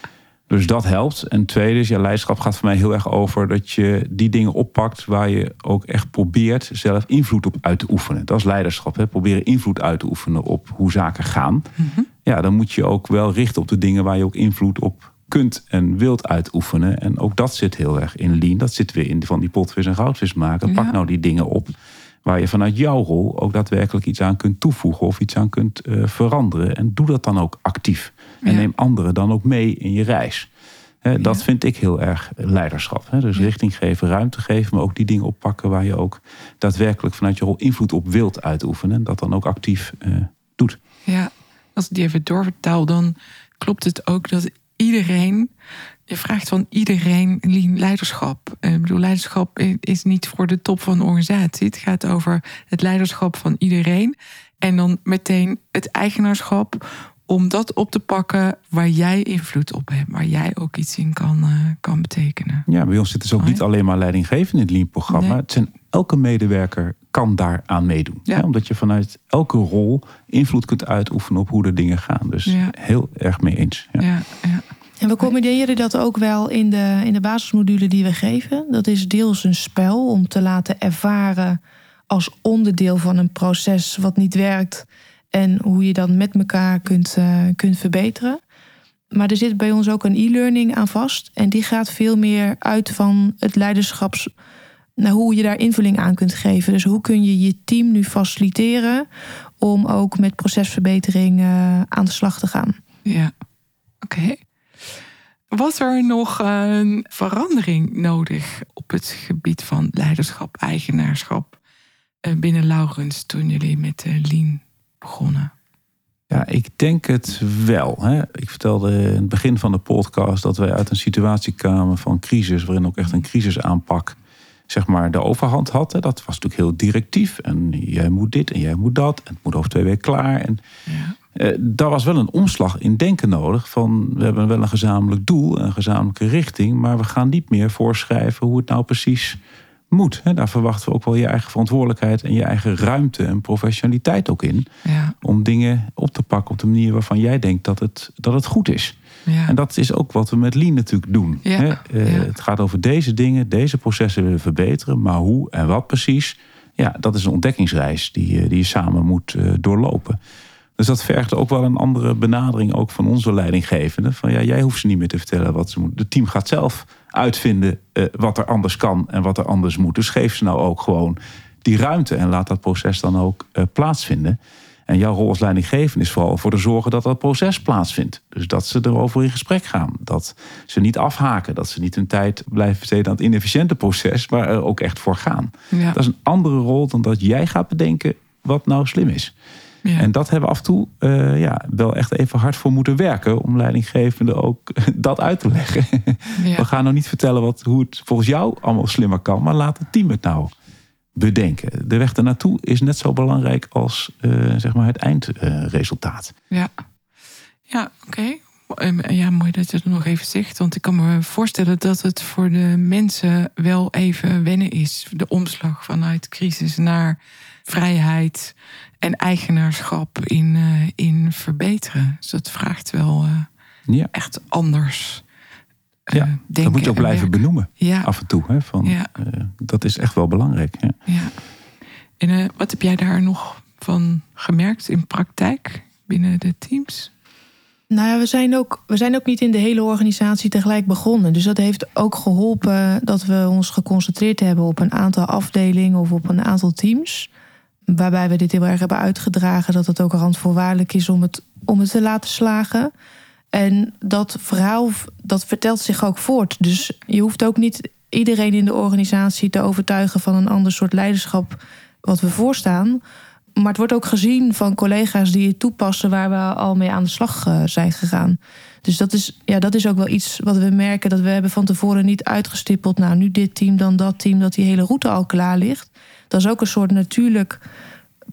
S3: Dus dat helpt. En tweede is, ja, leiderschap gaat voor mij heel erg over dat je die dingen oppakt waar je ook echt probeert zelf invloed op uit te oefenen. Dat is leiderschap. Hè? Proberen invloed uit te oefenen op hoe zaken gaan.
S1: Mm -hmm.
S3: Ja, dan moet je ook wel richten op de dingen waar je ook invloed op kunt en wilt uitoefenen. En ook dat zit heel erg in lean. Dat zit weer in van die potvis en goudvis maken.
S1: Ja.
S3: Pak nou die dingen op waar je vanuit jouw rol ook daadwerkelijk iets aan kunt toevoegen of iets aan kunt uh, veranderen. En doe dat dan ook actief. En
S1: Ja.
S3: neem anderen dan ook mee in je reis. Dat vind ik heel erg leiderschap. Dus richting geven, ruimte geven, maar ook die dingen oppakken waar je ook daadwerkelijk vanuit je rol invloed op wilt uitoefenen. En dat dan ook actief uh, doet.
S1: Ja, als ik die even doorvertaal, dan klopt het ook dat iedereen. Je vraagt van iedereen leiderschap. Eh, Ik bedoel, leiderschap is niet voor de top van de organisatie. Het gaat over het leiderschap van iedereen. En dan meteen het eigenaarschap om dat op te pakken waar jij invloed op hebt. Waar jij ook iets in kan, uh, kan betekenen.
S3: Ja, bij ons zit dus ook niet alleen maar leidinggevend in het Lean-programma.
S1: Nee.
S3: Het zijn elke medewerker kan daaraan meedoen. Ja. Omdat je vanuit elke rol invloed kunt uitoefenen op hoe de dingen gaan. Dus heel erg mee eens.
S2: Ja. Ja, En we combineren dat ook wel in de, in de basismodule die we geven. Dat is deels een spel om te laten ervaren als onderdeel van een proces wat niet werkt. En hoe je dan met elkaar kunt, uh, kunt verbeteren. Maar er zit bij ons ook een e-learning aan vast. En die gaat veel meer uit van het leiderschaps. Naar hoe je daar invulling aan kunt geven. Dus hoe kun je je team nu faciliteren om ook met procesverbetering uh, aan de slag te gaan.
S1: Ja, oké. Was er nog een verandering nodig op het gebied van leiderschap, eigenaarschap eh, binnen Laurens toen jullie met de Lean begonnen?
S3: Ja, ik denk het wel. Hè. Ik vertelde in het begin van de podcast dat wij uit een situatie kwamen van crisis, waarin ook echt een crisisaanpak zeg maar, de overhand had. Hè. Dat was natuurlijk heel directief. En jij moet dit en jij moet dat. En het moet over twee weken klaar. En ja. Eh, daar was wel een omslag in denken nodig. Van we hebben wel een gezamenlijk doel, een gezamenlijke richting. Maar we gaan niet meer voorschrijven hoe het nou precies moet. Daar verwachten we ook wel je eigen verantwoordelijkheid en je eigen ruimte en professionaliteit ook in. Ja. Om dingen op te pakken op de manier waarvan jij denkt dat het, dat het goed is. Ja. En dat is ook wat we met Lean natuurlijk doen. Ja. Uh, het gaat over deze dingen, deze processen willen verbeteren. Maar hoe en wat precies, ja, dat is een ontdekkingsreis die, die je samen moet uh, doorlopen. Dus dat vergt ook wel een andere benadering ook van onze leidinggevende. Van ja, jij hoeft ze niet meer te vertellen wat ze moeten. Het team gaat zelf uitvinden uh, wat er anders kan en wat er anders moet. Dus geef ze nou ook gewoon die ruimte en laat dat proces dan ook uh, plaatsvinden. En jouw rol als leidinggevende is vooral voor te zorgen dat dat proces plaatsvindt. Dus dat ze erover in gesprek gaan. Dat ze niet afhaken. Dat ze niet hun tijd blijven besteden aan het inefficiënte proces, maar er ook echt voor gaan. Ja. Dat is een andere rol dan dat jij gaat bedenken wat nou slim is. En dat hebben we af en toe uh, ja, wel echt even hard voor moeten werken. Om leidinggevende ook dat uit te leggen. We gaan nou niet vertellen wat, hoe het volgens jou allemaal slimmer kan. Maar laat het team het nou bedenken. De weg ernaartoe is net zo belangrijk als uh, zeg maar het eindresultaat.
S1: ja, ja oké. Okay. Ja, mooi dat je het nog even zegt. Want ik kan me voorstellen dat het voor de mensen wel even wennen is. De omslag vanuit crisis naar vrijheid en eigenaarschap in, uh, in verbeteren. Dus dat vraagt wel uh, ja. echt anders.
S3: Uh, ja, dat moet je ook blijven benoemen ja. af en toe. Hè, van, ja. dat is echt wel belangrijk. Ja. ja.
S1: En wat heb jij daar nog van gemerkt in praktijk binnen de teams?
S2: Nou ja, we zijn, ook, we zijn ook niet in de hele organisatie tegelijk begonnen. Dus dat heeft ook geholpen dat we ons geconcentreerd hebben op een aantal afdelingen of op een aantal teams. Waarbij we dit heel erg hebben uitgedragen dat het ook randvoorwaardelijk is om het, om het te laten slagen. En dat verhaal dat vertelt zich ook voort. Dus je hoeft ook niet iedereen in de organisatie te overtuigen van een ander soort leiderschap wat we voorstaan. Maar het wordt ook gezien van collega's die het toepassen waar we al mee aan de slag eh, zijn gegaan. Dus dat is, ja, dat is ook wel iets wat we merken. Dat we hebben van tevoren niet uitgestippeld. Nou, nu dit team, dan dat team, dat die hele route al klaar ligt. Dat is ook een soort natuurlijk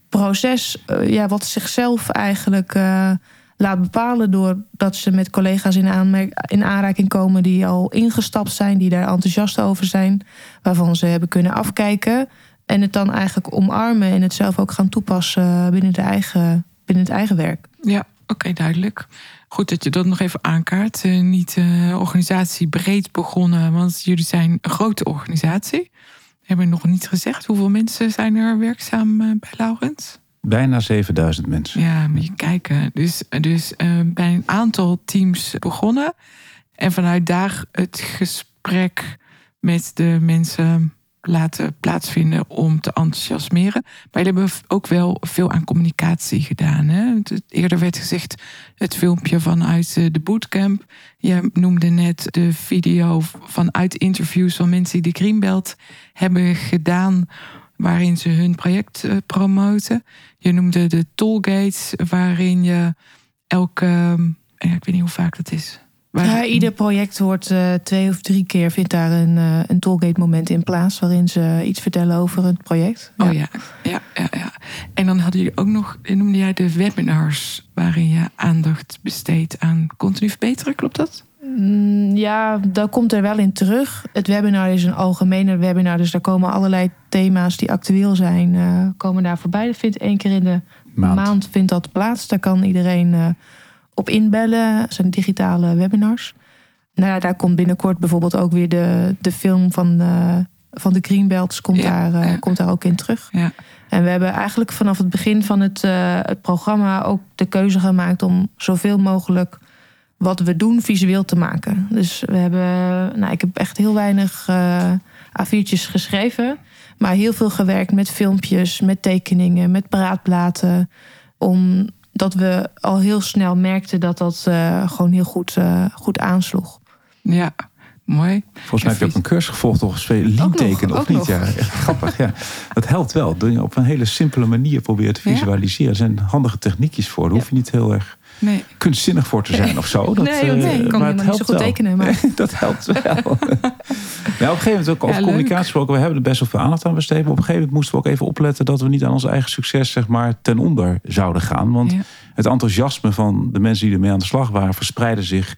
S2: proces, uh, ja, wat zichzelf eigenlijk uh, laat bepalen doordat ze met collega's in, in aanraking komen die al ingestapt zijn, die daar enthousiast over zijn, waarvan ze hebben kunnen afkijken. En het dan eigenlijk omarmen en het zelf ook gaan toepassen binnen, de eigen, binnen het eigen werk.
S1: Ja, oké, duidelijk. Goed dat je dat nog even aankaart. Uh, niet uh, organisatie breed begonnen, want jullie zijn een grote organisatie. We hebben nog niet gezegd. Hoeveel mensen zijn er werkzaam uh, bij Laurens?
S3: Bijna 7000 mensen.
S1: Ja, moet je kijken. Dus, dus bij een aantal teams begonnen. En vanuit daar het gesprek met de mensen laten plaatsvinden om te enthousiasmeren. Maar jullie hebben ook wel veel aan communicatie gedaan. Hè? Eerder werd gezegd het filmpje vanuit eh, de bootcamp. Je noemde net de video vanuit interviews van mensen die de Greenbelt hebben gedaan waarin ze hun project eh, promoten. Je noemde de tollgates, waarin je elke, ik weet niet hoe vaak dat is,
S2: ja, ieder project hoort uh, twee of drie keer vindt daar een, uh, een tollgate moment in plaats waarin ze iets vertellen over het project.
S1: Oh ja, ja, ja. ja. En dan hadden jullie ook nog, noemde jij de webinars waarin je aandacht besteedt aan continu verbeteren, klopt dat?
S2: Mm, ja, dat komt er wel in terug. Het webinar is een algemene webinar, dus daar komen allerlei thema's die actueel zijn, uh, komen daar voorbij. Dat vindt één keer in de maand. vindt dat plaats. Daar kan iedereen uh, op inbellen. Dat zijn digitale webinars. Nou ja, daar komt binnenkort bijvoorbeeld ook weer de, de film van, uh, van de Greenbelts komt, daar, komt daar ook in terug.
S1: Ja.
S2: En we hebben eigenlijk vanaf het begin van het, het programma ook de keuze gemaakt om zoveel mogelijk wat we doen visueel te maken. Dus we hebben, nou, ik heb echt heel weinig uh, A4'tjes geschreven, maar heel veel gewerkt met filmpjes, met tekeningen, met paraatplaten. Omdat we al heel snel merkten dat dat uh, gewoon heel goed, uh, goed aansloeg.
S1: Ja, mooi.
S3: Volgens mij heb je ook een cursus gevolgd toch lean tekenen, of niet? Nog. Ja, grappig. Ja. Dat helpt wel. Dat je op een hele simpele manier probeert te visualiseren. Er zijn handige techniekjes voor. Daar hoef je niet heel erg
S1: nee.
S3: kunstzinnig voor te zijn of zo. Dat,
S2: nee, nee, ik kan helemaal niet zo goed tekenen. Maar.
S3: dat helpt wel. ja, op een gegeven moment ook over ja, communicatie gesproken. We hebben er best wel veel aandacht aan besteed. Maar op een gegeven moment moesten we ook even opletten... dat we niet aan ons eigen succes zeg maar, ten onder zouden gaan. Want ja. het enthousiasme van de mensen die ermee aan de slag waren... verspreidde zich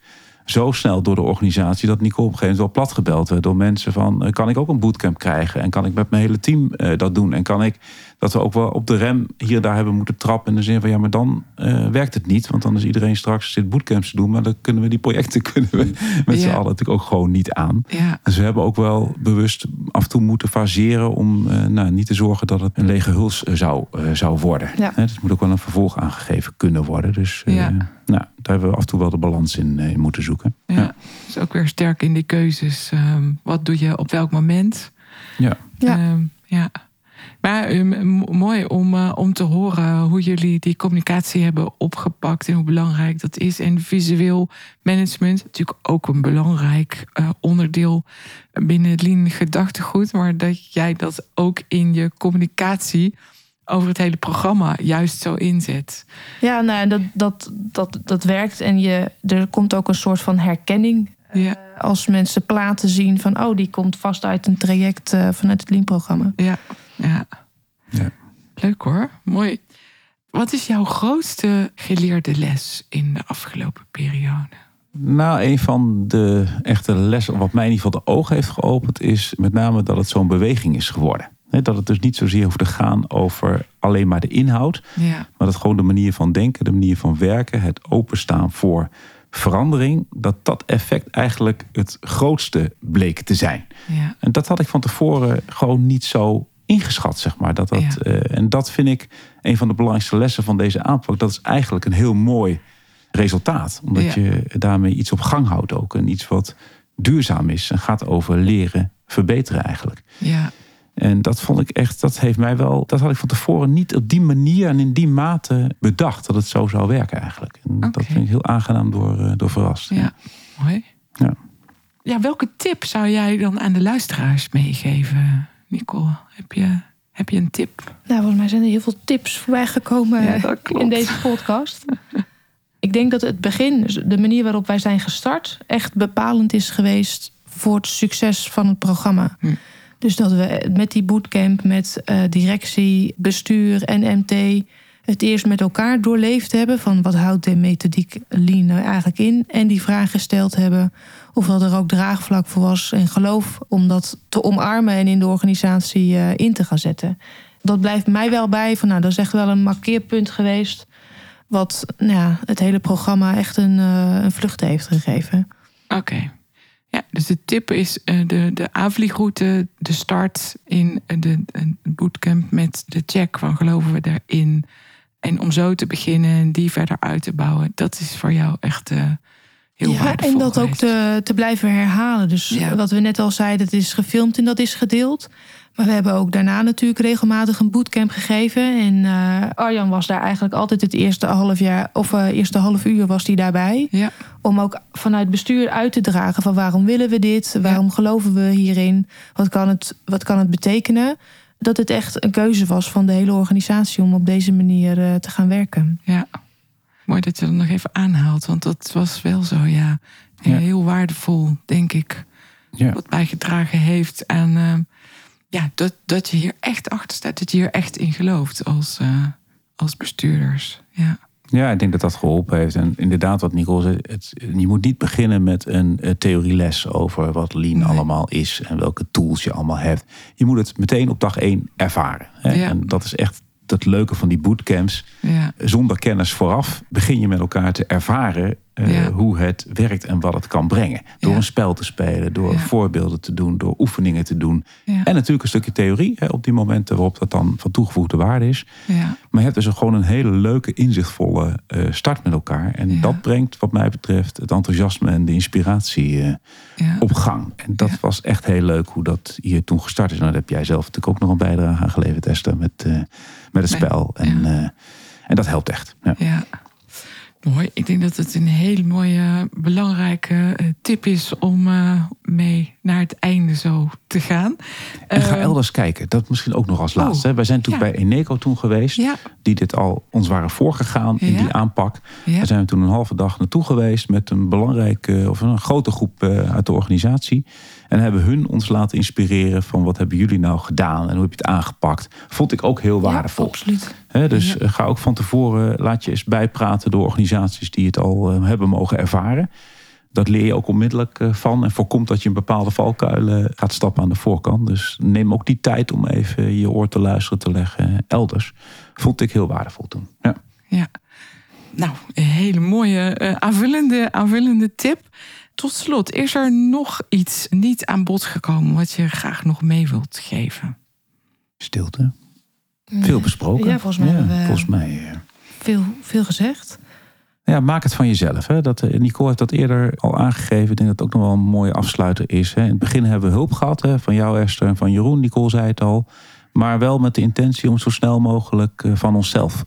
S3: zo snel door de organisatie dat Nicole op een gegeven moment wel platgebeld werd door mensen van eh, kan ik ook een bootcamp krijgen en kan ik met mijn hele team uh, dat doen en kan ik dat we ook wel op de rem hier en daar hebben moeten trappen in de zin van ja maar dan uh, werkt het niet want dan is iedereen straks zit bootcamps te doen maar dan kunnen we die projecten kunnen we met ja. z'n allen natuurlijk ook gewoon niet aan.
S1: Ja.
S3: Dus we hebben ook wel bewust af en toe moeten faseren om nou, niet te zorgen dat het een lege huls zou, zou worden.
S2: Ja.
S3: dus het moet ook wel een vervolg aangegeven kunnen worden. Dus
S1: ja.
S3: Nou, daar hebben we af en toe wel de balans in, in moeten zoeken.
S1: Ja, ja. Dus ook weer sterk in die keuzes. Um, wat doe je op welk moment?
S3: Ja.
S2: Ja.
S1: Um, ja. Maar um, mooi om, uh, om te horen hoe jullie die communicatie hebben opgepakt en hoe belangrijk dat is. En visueel management, natuurlijk ook een belangrijk uh, onderdeel binnen het Lean gedachtegoed. Maar dat jij dat ook in je communicatie over het hele programma juist zo inzet.
S2: Ja, nou, dat, dat, dat, dat werkt. En je, er komt ook een soort van herkenning.
S1: Ja.
S2: Uh, als mensen platen zien van... oh, die komt vast uit een traject uh, vanuit het Lean-programma.
S1: Ja, ja.
S3: ja.
S1: Leuk hoor, mooi. Wat is jouw grootste geleerde les in de afgelopen periode?
S3: Nou, een van de echte lessen, wat mij in ieder geval de ogen heeft geopend... is met name dat het zo'n beweging is geworden. Dat het dus niet zozeer hoeft te gaan over alleen maar de inhoud.
S1: Ja.
S3: Maar dat gewoon de manier van denken, de manier van werken, het openstaan voor verandering, dat dat effect eigenlijk het grootste bleek te zijn.
S1: Ja.
S3: En dat had ik van tevoren gewoon niet zo ingeschat, zeg maar. Dat dat,
S1: Ja.
S3: uh, en dat vind ik een van de belangrijkste lessen van deze aanpak. Dat is eigenlijk een heel mooi resultaat. Omdat je daarmee iets op gang houdt ook. En iets wat duurzaam is en gaat over leren verbeteren eigenlijk.
S1: Ja,
S3: En dat vond ik echt, dat heeft mij wel, dat had ik van tevoren niet op die manier en in die mate bedacht dat het zo zou werken eigenlijk. En dat vind ik heel aangenaam door, eh, door verrast.
S1: ja. mooi.
S3: Ja.
S1: Ja, welke tip zou jij dan aan de luisteraars meegeven, Nicole? Heb je, heb je een tip?
S2: Nou, volgens mij zijn er heel veel tips voorbij gekomen
S1: Ja, dat klopt.
S2: in deze podcast. Ik denk dat het begin, dus de manier waarop wij zijn gestart, echt bepalend is geweest voor het succes van het programma.
S1: Hm.
S2: Dus dat we met die bootcamp, met eh, directie, bestuur en MT het eerst met elkaar doorleefd hebben van wat houdt de methodiek Lean nou eigenlijk in en die vraag gesteld hebben of dat er ook draagvlak voor was en geloof om dat te omarmen en in de organisatie eh, in te gaan zetten. Dat blijft mij wel bij van nou dat is echt wel een markeerpunt geweest wat nou ja, het hele programma echt een, eh, een vlucht heeft gegeven.
S1: Oké. Ja, dus de tip is eh, de, de aanvliegroute, de start in eh, de, een bootcamp met de check van geloven we daarin. En om zo te beginnen en die verder uit te bouwen. Dat is voor jou echt eh, heel
S2: ja, en dat ook te, te blijven herhalen. Dus
S1: Ja.
S2: wat we net al zeiden, het is gefilmd en dat is gedeeld. Maar we hebben ook daarna natuurlijk regelmatig een bootcamp gegeven. En eh, Arjan was daar eigenlijk altijd het eerste half jaar of eh, eerste half uur was hij daarbij.
S1: Ja,
S2: Om ook vanuit bestuur uit te dragen van waarom willen we dit? Waarom geloven we hierin? Wat kan, het, wat kan het betekenen? Dat het echt een keuze was van de hele organisatie om op deze manier eh, te gaan werken.
S1: ja. Mooi dat je dat nog even aanhaalt, want dat was wel zo, ja. Heel waardevol, denk ik.
S3: Ja.
S1: Wat bijgedragen heeft aan eh, ja, dat, dat je hier echt achter staat. Dat je hier echt in gelooft als, eh, als bestuurders. Ja.
S3: Ja, ik denk dat dat geholpen heeft. En inderdaad, wat Nicole zei, het, je moet niet beginnen met een uh, theorieles over wat Lean allemaal is en welke tools je allemaal hebt. Je moet het meteen op dag één ervaren. Hè? En dat is echt het leuke van die bootcamps. Ja. Zonder kennis vooraf begin je met elkaar te ervaren uh, hoe het werkt en wat het kan brengen. Door een spel te spelen, door voorbeelden te doen, door oefeningen te doen. En natuurlijk een stukje theorie hè, op die momenten waarop dat dan van toegevoegde waarde is. Maar je hebt dus gewoon een hele leuke, inzichtvolle uh, start met elkaar. En dat brengt, wat mij betreft, het enthousiasme en de inspiratie uh, op gang. En dat was echt heel leuk hoe dat hier toen gestart is. Nou, daar heb jij zelf natuurlijk ook nog een bijdrage aan geleverd, Esther, met, met het spel. En, en dat helpt echt.
S1: ja. Mooi. Ik denk dat het een hele mooie, belangrijke eh, tip is om uh, mee naar het einde zo te gaan.
S3: En ga uh, elders kijken. Dat misschien ook nog als oh, laatste. Wij zijn toen bij Eneco toen geweest. Ja. Die dit al ons waren voorgegaan in die aanpak. Daar zijn we toen een halve dag naartoe geweest met een belangrijke of een grote groep uit de organisatie. En hebben hun ons laten inspireren van wat hebben jullie nou gedaan en hoe heb je het aangepakt. Vond ik ook heel waardevol. Ja,
S1: absoluut.
S3: dus eh, ga ook van tevoren, laat je eens bijpraten door organisaties die het al uh, hebben mogen ervaren. Dat leer je ook onmiddellijk uh, van en voorkomt dat je een bepaalde valkuilen gaat stappen aan de voorkant. Dus neem ook die tijd om even je oor te luisteren te leggen elders. Vond ik heel waardevol toen. Ja.
S1: ja. Nou, een hele mooie aanvullende, aanvullende tip. Tot slot, is er nog iets niet aan bod gekomen wat je graag nog mee wilt geven?
S3: Stilte. Veel besproken.
S2: Ja, volgens mij. Ja,
S3: volgens mij uh...
S2: veel, veel gezegd.
S3: Ja, maak het van jezelf. Hè. Dat, eh, Nicole heeft dat eerder al aangegeven. Ik denk dat het ook nog wel een mooie afsluiter is. Hè. In het begin hebben we hulp gehad hè, van jou, Esther, en van Jeroen. Nicole zei het al. Maar wel met de intentie om zo snel mogelijk eh, van onszelf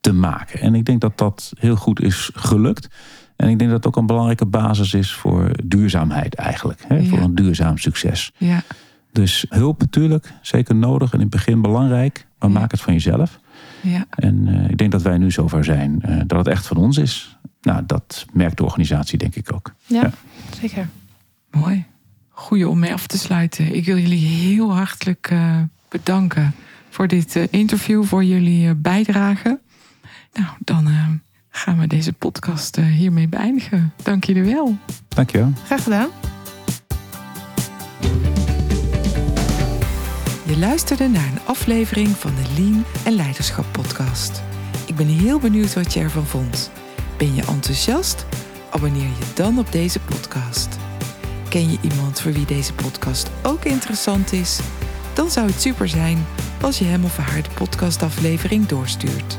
S3: te maken. En ik denk dat dat heel goed is gelukt. En ik denk dat het ook een belangrijke basis is voor duurzaamheid eigenlijk. Hè? Voor een duurzaam succes.
S1: Ja.
S3: Dus hulp natuurlijk, zeker nodig en in het begin belangrijk. Maar maak het van jezelf.
S1: Ja.
S3: En uh, ik denk dat wij nu zover zijn uh, dat het echt van ons is. Nou, dat merkt de organisatie denk ik ook.
S2: Ja, ja. zeker.
S1: Mooi. Goeie om mee af te sluiten. Ik wil jullie heel hartelijk uh, bedanken voor dit interview, voor jullie bijdrage. Nou, dan gaan we deze podcast eh, hiermee beëindigen. Dank jullie wel.
S3: Dank je wel.
S2: Graag gedaan.
S4: Je luisterde naar een aflevering van de Lean en Leiderschap podcast. Ik ben heel benieuwd wat je ervan vond. Ben je enthousiast? Abonneer je dan op deze podcast. Ken je iemand voor wie deze podcast ook interessant is? Dan zou het super zijn als je hem of haar de podcastaflevering doorstuurt.